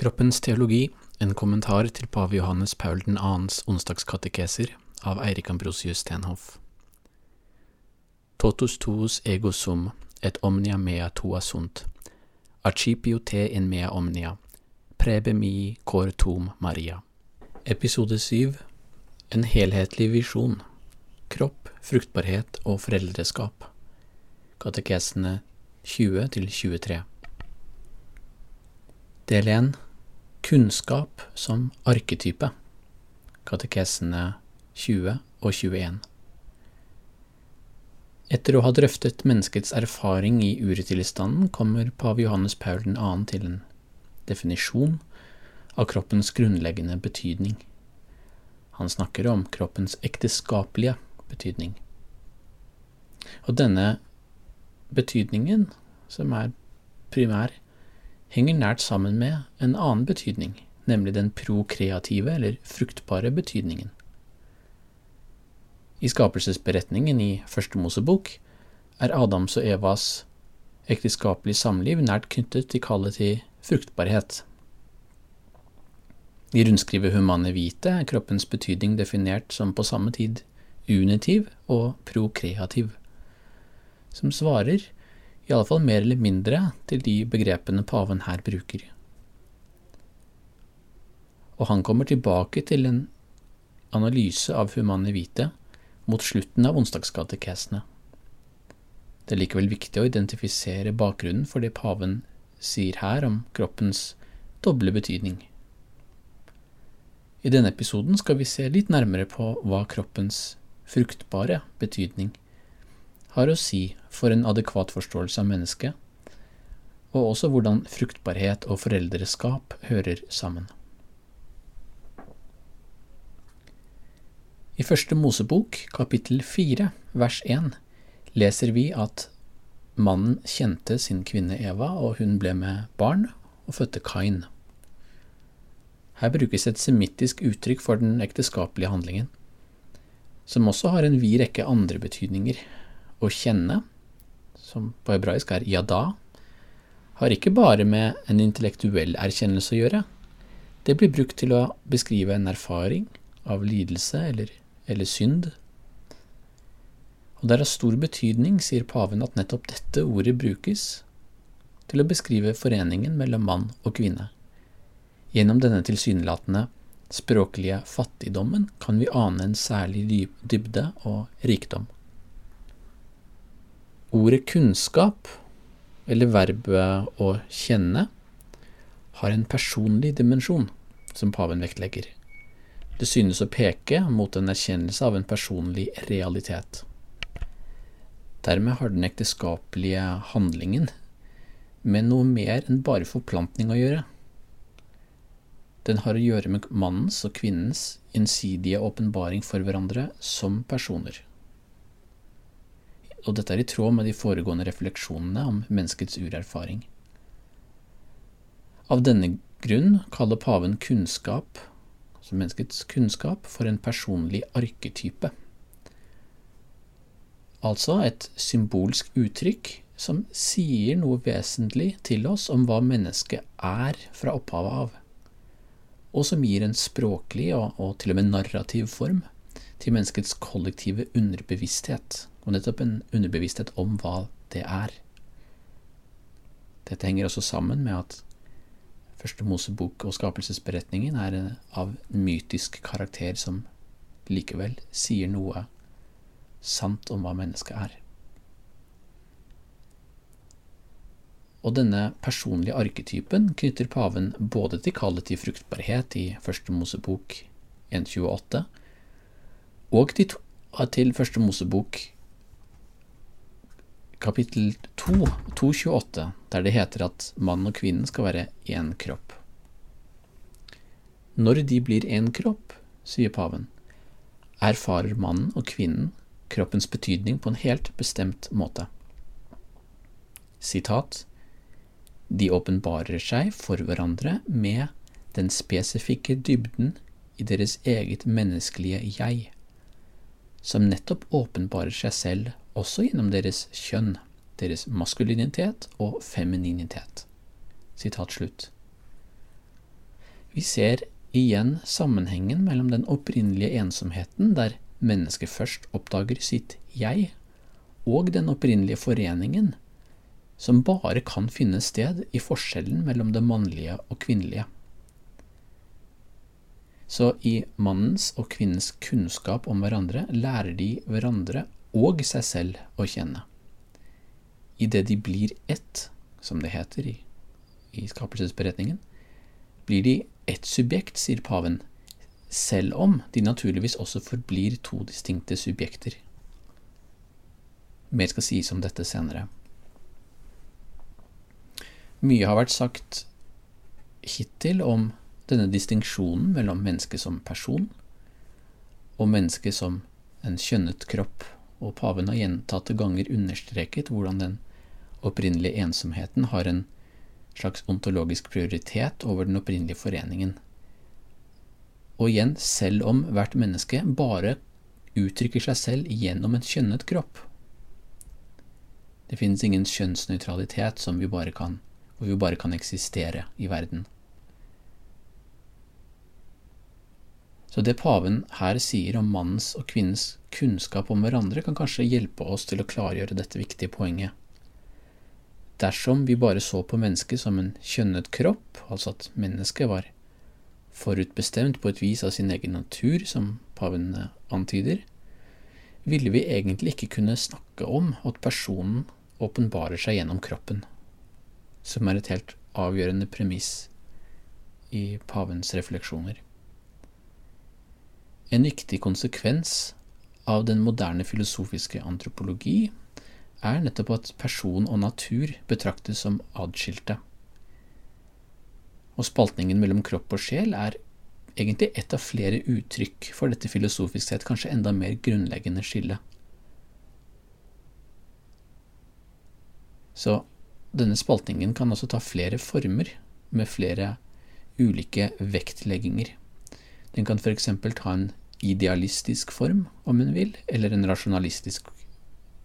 Kroppens teologi, en kommentar til pave Johannes Paul 2.s onsdagskatekeser av Eirik Ambrosius Stenhoff. Totus tuus ego sum, et omnia mea tua sunt, archipio te in mea omnia, prebe mi cor tum Maria. Episode 7 En helhetlig visjon. Kropp, fruktbarhet og foreldreskap. Katekesene 20 til 23 Del 1 Kunnskap som arketype Katekesene 20 og 21 Etter å ha drøftet menneskets erfaring i uretilstanden, kommer pave Johannes Paul 2. til en definisjon av kroppens grunnleggende betydning. Han snakker om kroppens ekteskapelige betydning. Og denne betydningen, som er primær, henger nært sammen med en annen betydning, nemlig den prokreative eller fruktbare betydningen. I skapelsesberetningen i Første Mosebok er Adams og Evas ekteskapelige samliv nært knyttet til kallet til fruktbarhet. I rundskrivet Humane Vite er kroppens betydning definert som på samme tid unitiv og prokreativ, som svarer i alle fall mer eller mindre til de begrepene paven her bruker. Og han kommer tilbake til en analyse av Humane Vite mot slutten av onsdagskatekesene. Det er likevel viktig å identifisere bakgrunnen for det paven sier her om kroppens doble betydning. I denne episoden skal vi se litt nærmere på hva kroppens fruktbare betydning har å si for en adekvat forståelse av mennesket, og også hvordan fruktbarhet og foreldreskap hører sammen. I Første Mosebok, kapittel fire, vers én, leser vi at mannen kjente sin kvinne Eva, og hun ble med barn og fødte Kain. Her brukes et semittisk uttrykk for den ekteskapelige handlingen, som også har en vid rekke andre betydninger. Å kjenne, som på hebraisk er yada, har ikke bare med en intellektuell erkjennelse å gjøre. Det blir brukt til å beskrive en erfaring av lidelse eller, eller synd. Og det er av stor betydning, sier paven, at nettopp dette ordet brukes til å beskrive foreningen mellom mann og kvinne. Gjennom denne tilsynelatende språklige fattigdommen kan vi ane en særlig dybde og rikdom. Ordet kunnskap, eller verbet å kjenne, har en personlig dimensjon, som paven vektlegger. Det synes å peke mot en erkjennelse av en personlig realitet. Dermed har den ekteskapelige handlingen med noe mer enn bare forplantning å gjøre. Den har å gjøre med mannens og kvinnens gjensidige åpenbaring for hverandre som personer. Og dette er i tråd med de foregående refleksjonene om menneskets urerfaring. Av denne grunn kaller paven kunnskap, altså menneskets kunnskap, for en personlig arketype. Altså et symbolsk uttrykk som sier noe vesentlig til oss om hva mennesket er fra opphavet av og som gir en språklig og, og, til og med narrativ form til menneskets kollektive underbevissthet, og nettopp en underbevissthet om hva det er. Dette henger også sammen med at Første Mosebok og skapelsesberetningen er av mytisk karakter som likevel sier noe sant om hva mennesket er. Og denne personlige arketypen knytter paven både til kallet til fruktbarhet i Første Mosebok 1.28 og til, Første Mosebok kapittel 2, 2.28, der det heter at mann og kvinnen skal være én kropp. Når de blir én kropp, sier paven, erfarer mannen og kvinnen kroppens betydning på en helt bestemt måte. Sitat de åpenbarer seg for hverandre med den spesifikke dybden i deres eget menneskelige jeg, som nettopp åpenbarer seg selv også gjennom deres kjønn, deres maskulinitet og femininitet. Sitat slutt. Vi ser igjen sammenhengen mellom den opprinnelige ensomheten, der mennesket først oppdager sitt jeg, og den opprinnelige foreningen, som bare kan finne sted i forskjellen mellom det mannlige og kvinnelige. Så i mannens og kvinnens kunnskap om hverandre lærer de hverandre og seg selv å kjenne. Idet de blir ett, som det heter i, i skapelsesberetningen, blir de ett subjekt, sier paven, selv om de naturligvis også forblir to distinkte subjekter. Mer skal sies om dette senere. Mye har vært sagt hittil om denne distinksjonen mellom mennesket som person og mennesket som en kjønnet kropp, og paven har gjentatte ganger understreket hvordan den opprinnelige ensomheten har en slags ontologisk prioritet over den opprinnelige foreningen. Og igjen, selv om hvert menneske bare uttrykker seg selv gjennom en kjønnet kropp. Det finnes ingen kjønnsnøytralitet som vi bare kan, hvor vi bare kan eksistere i verden. Så det paven her sier om mannens og kvinnens kunnskap om hverandre, kan kanskje hjelpe oss til å klargjøre dette viktige poenget. Dersom vi bare så på mennesket som en kjønnet kropp, altså at mennesket var forutbestemt på et vis av sin egen natur, som paven antyder, ville vi egentlig ikke kunne snakke om at personen åpenbarer seg gjennom kroppen, som er et helt avgjørende premiss i pavens refleksjoner. En viktig konsekvens av den moderne filosofiske antropologi er nettopp at person og natur betraktes som adskilte. Og spaltningen mellom kropp og sjel er egentlig ett av flere uttrykk for dette filosofisk sett kanskje enda mer grunnleggende skillet. Så denne spaltningen kan også ta flere former, med flere ulike vektlegginger. Den kan f.eks. ta en idealistisk form, om en vil, eller en rasjonalistisk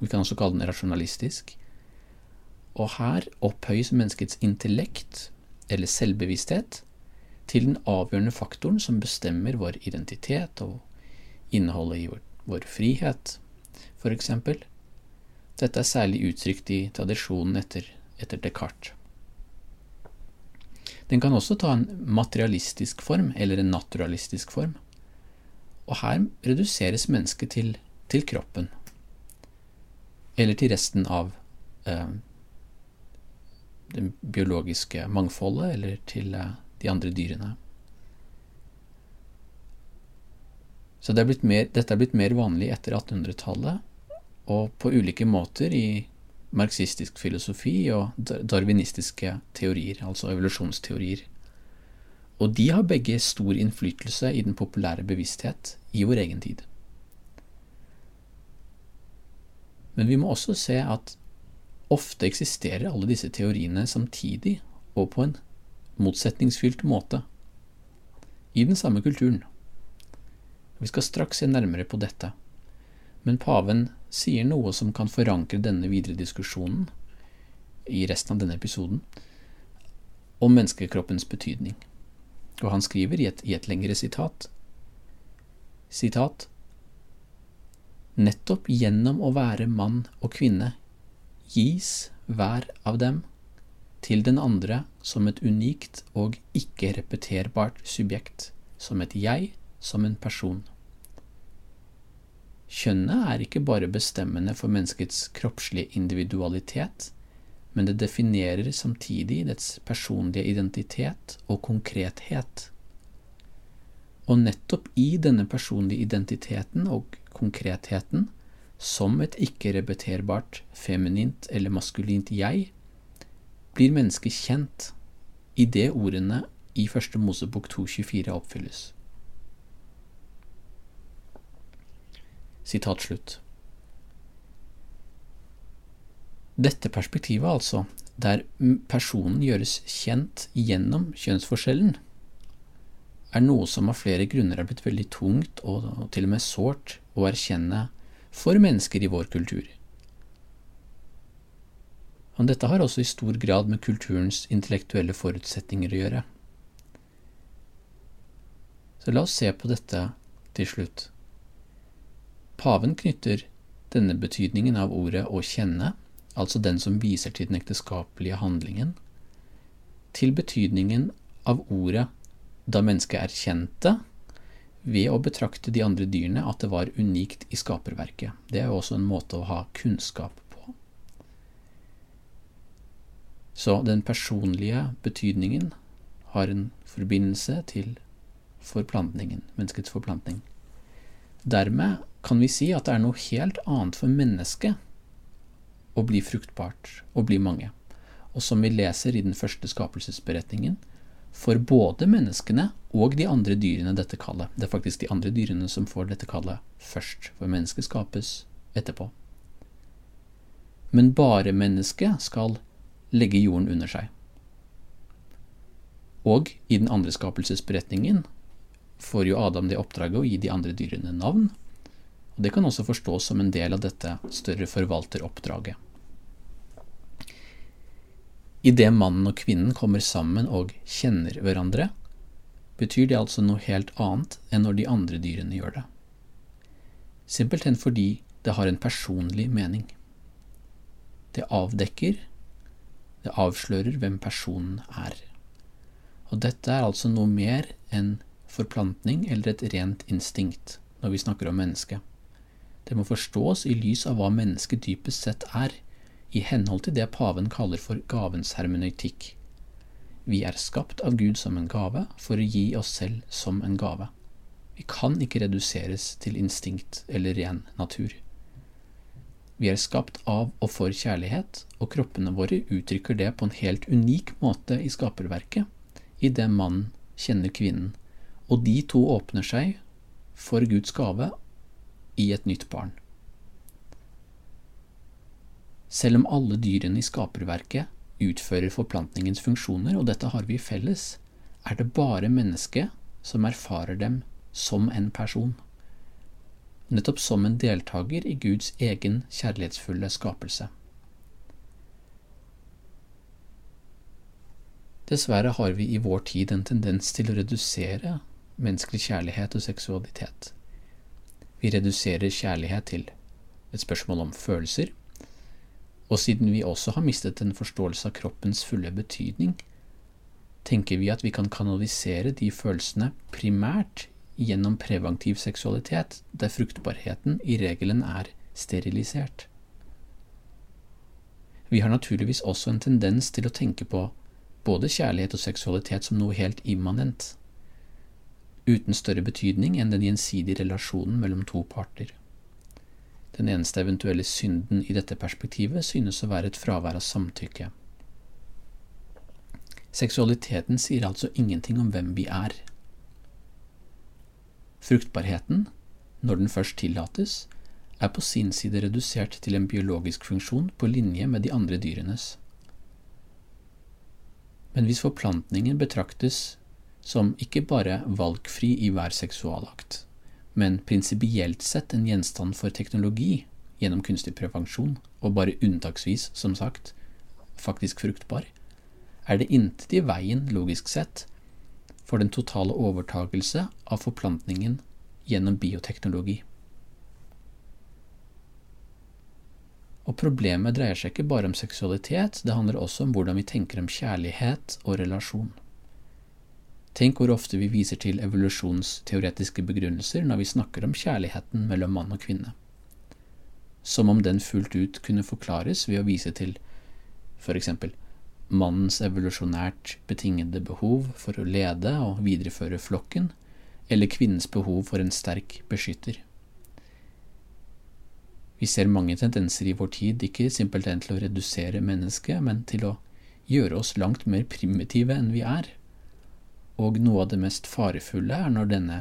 Vi kan også kalle den rasjonalistisk. Og her opphøyes menneskets intellekt, eller selvbevissthet, til den avgjørende faktoren som bestemmer vår identitet og innholdet i vår, vår frihet, eksempel. Dette er særlig uttrykt i tradisjonen etter, etter Descartes. Den kan også ta en materialistisk form, eller en naturalistisk form. Og her reduseres mennesket til, til kroppen, eller til resten av eh, det biologiske mangfoldet, eller til eh, de andre dyrene. Så det er mer, dette er blitt mer vanlig etter 1800-tallet, og på ulike måter i marxistisk filosofi og darwinistiske teorier, altså evolusjonsteorier. Og de har begge stor innflytelse i den populære bevissthet i vår egen tid. Men vi må også se at ofte eksisterer alle disse teoriene samtidig og på en motsetningsfylt måte i den samme kulturen. Vi skal straks se nærmere på dette, men paven sier noe som kan forankre denne videre diskusjonen i resten av denne episoden om menneskekroppens betydning og han skriver i et, i et lengre sitat Sitat Nettopp gjennom å være mann og kvinne gis hver av dem til den andre som et unikt og ikke-repeterbart subjekt, som et jeg, som en person. Kjønnet er ikke bare bestemmende for menneskets kroppslige individualitet, men det definerer samtidig dets personlige identitet og konkrethet. Og nettopp i denne personlige identiteten og konkretheten, som et ikke-repeterbart feminint eller maskulint jeg, blir mennesket kjent idet ordene i Første Mosebok 2.24 oppfylles. Sitat slutt. Dette perspektivet, altså, der personen gjøres kjent gjennom kjønnsforskjellen, er noe som av flere grunner er blitt veldig tungt og, til og med sårt å erkjenne for mennesker i vår kultur. Men dette har også i stor grad med kulturens intellektuelle forutsetninger å gjøre. Så la oss se på dette til slutt. Paven knytter denne betydningen av ordet å kjenne, altså den som viser til den ekteskapelige handlingen, til betydningen av ordet da mennesket erkjente ved å betrakte de andre dyrene at det var unikt i skaperverket. Det er jo også en måte å ha kunnskap på. Så den personlige betydningen har en forbindelse til forplantningen, menneskets forplantning. Dermed kan vi si at det er noe helt annet for mennesket å bli fruktbart og bli mange. Og som vi leser i den første skapelsesberetningen, for både menneskene og de andre dyrene dette kallet. Det er faktisk de andre dyrene som får dette kallet først, for mennesket skapes etterpå. Men bare mennesket skal legge jorden under seg. Og i den andre skapelsesberetningen får jo Adam det oppdraget å gi de andre dyrene navn. Og Det kan også forstås som en del av dette større forvalteroppdraget. Idet mannen og kvinnen kommer sammen og kjenner hverandre, betyr det altså noe helt annet enn når de andre dyrene gjør det. Simpelthen fordi det har en personlig mening. Det avdekker, det avslører hvem personen er. Og dette er altså noe mer enn forplantning eller et rent instinkt når vi snakker om mennesket. Det må forstås i lys av hva mennesket dypest sett er, i henhold til det paven kaller for gavens hermenøytikk. Vi er skapt av Gud som en gave for å gi oss selv som en gave. Vi kan ikke reduseres til instinkt eller ren natur. Vi er skapt av og for kjærlighet, og kroppene våre uttrykker det på en helt unik måte i skaperverket, i det mannen kjenner kvinnen og de to åpner seg for Guds gave i et nytt barn. Selv om alle dyrene i skaperverket utfører forplantningens funksjoner, og dette har vi felles, er det bare mennesket som erfarer dem som en person, nettopp som en deltaker i Guds egen kjærlighetsfulle skapelse. Dessverre har vi i vår tid en tendens til å redusere menneskelig kjærlighet og seksualitet. Vi reduserer kjærlighet til et spørsmål om følelser, og siden vi også har mistet en forståelse av kroppens fulle betydning, tenker vi at vi kan kanalisere de følelsene primært gjennom preventiv seksualitet, der fruktbarheten i regelen er sterilisert. Vi har naturligvis også en tendens til å tenke på både kjærlighet og seksualitet som noe helt immanent uten større betydning enn den gjensidige relasjonen mellom to parter. Den eneste eventuelle synden i dette perspektivet synes å være et fravær av samtykke. Seksualiteten sier altså ingenting om hvem vi er. Fruktbarheten, når den først tillates, er på sin side redusert til en biologisk funksjon på linje med de andre dyrenes. Men hvis forplantningen betraktes som ikke bare valgfri i hver seksualakt, men prinsipielt sett en gjenstand for teknologi gjennom kunstig prevensjon, og bare unntaksvis, som sagt, faktisk fruktbar, er det intet i veien, logisk sett, for den totale overtagelse av forplantningen gjennom bioteknologi. Og problemet dreier seg ikke bare om seksualitet, det handler også om hvordan vi tenker om kjærlighet og relasjon. Tenk hvor ofte vi viser til evolusjonsteoretiske begrunnelser når vi snakker om kjærligheten mellom mann og kvinne. Som om den fullt ut kunne forklares ved å vise til for eksempel mannens evolusjonært betingede behov for å lede og videreføre flokken, eller kvinnens behov for en sterk beskytter. Vi ser mange tendenser i vår tid ikke simpelthen til å redusere mennesket, men til å gjøre oss langt mer primitive enn vi er og noe av det mest farefulle er når denne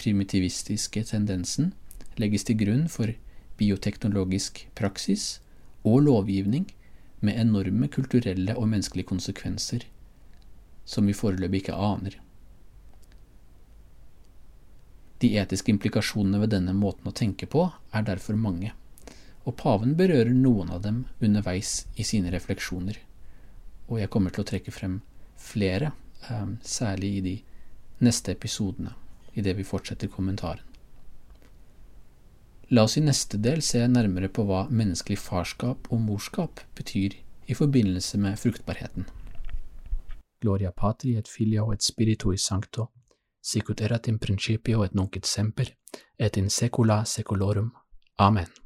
primitivistiske tendensen legges til grunn for bioteknologisk praksis og lovgivning med enorme kulturelle og menneskelige konsekvenser som vi foreløpig ikke aner. De etiske implikasjonene ved denne måten å tenke på er derfor mange, og paven berører noen av dem underveis i sine refleksjoner, og jeg kommer til å trekke frem flere særlig i de neste episodene. idet vi fortsetter kommentaren. La oss i neste del se nærmere på hva menneskelig farskap og morskap betyr i forbindelse med fruktbarheten. Gloria patri et filio et spiritu i sancto, sicut erat in principio et nunc et semper, et in secula seculorum. Amen.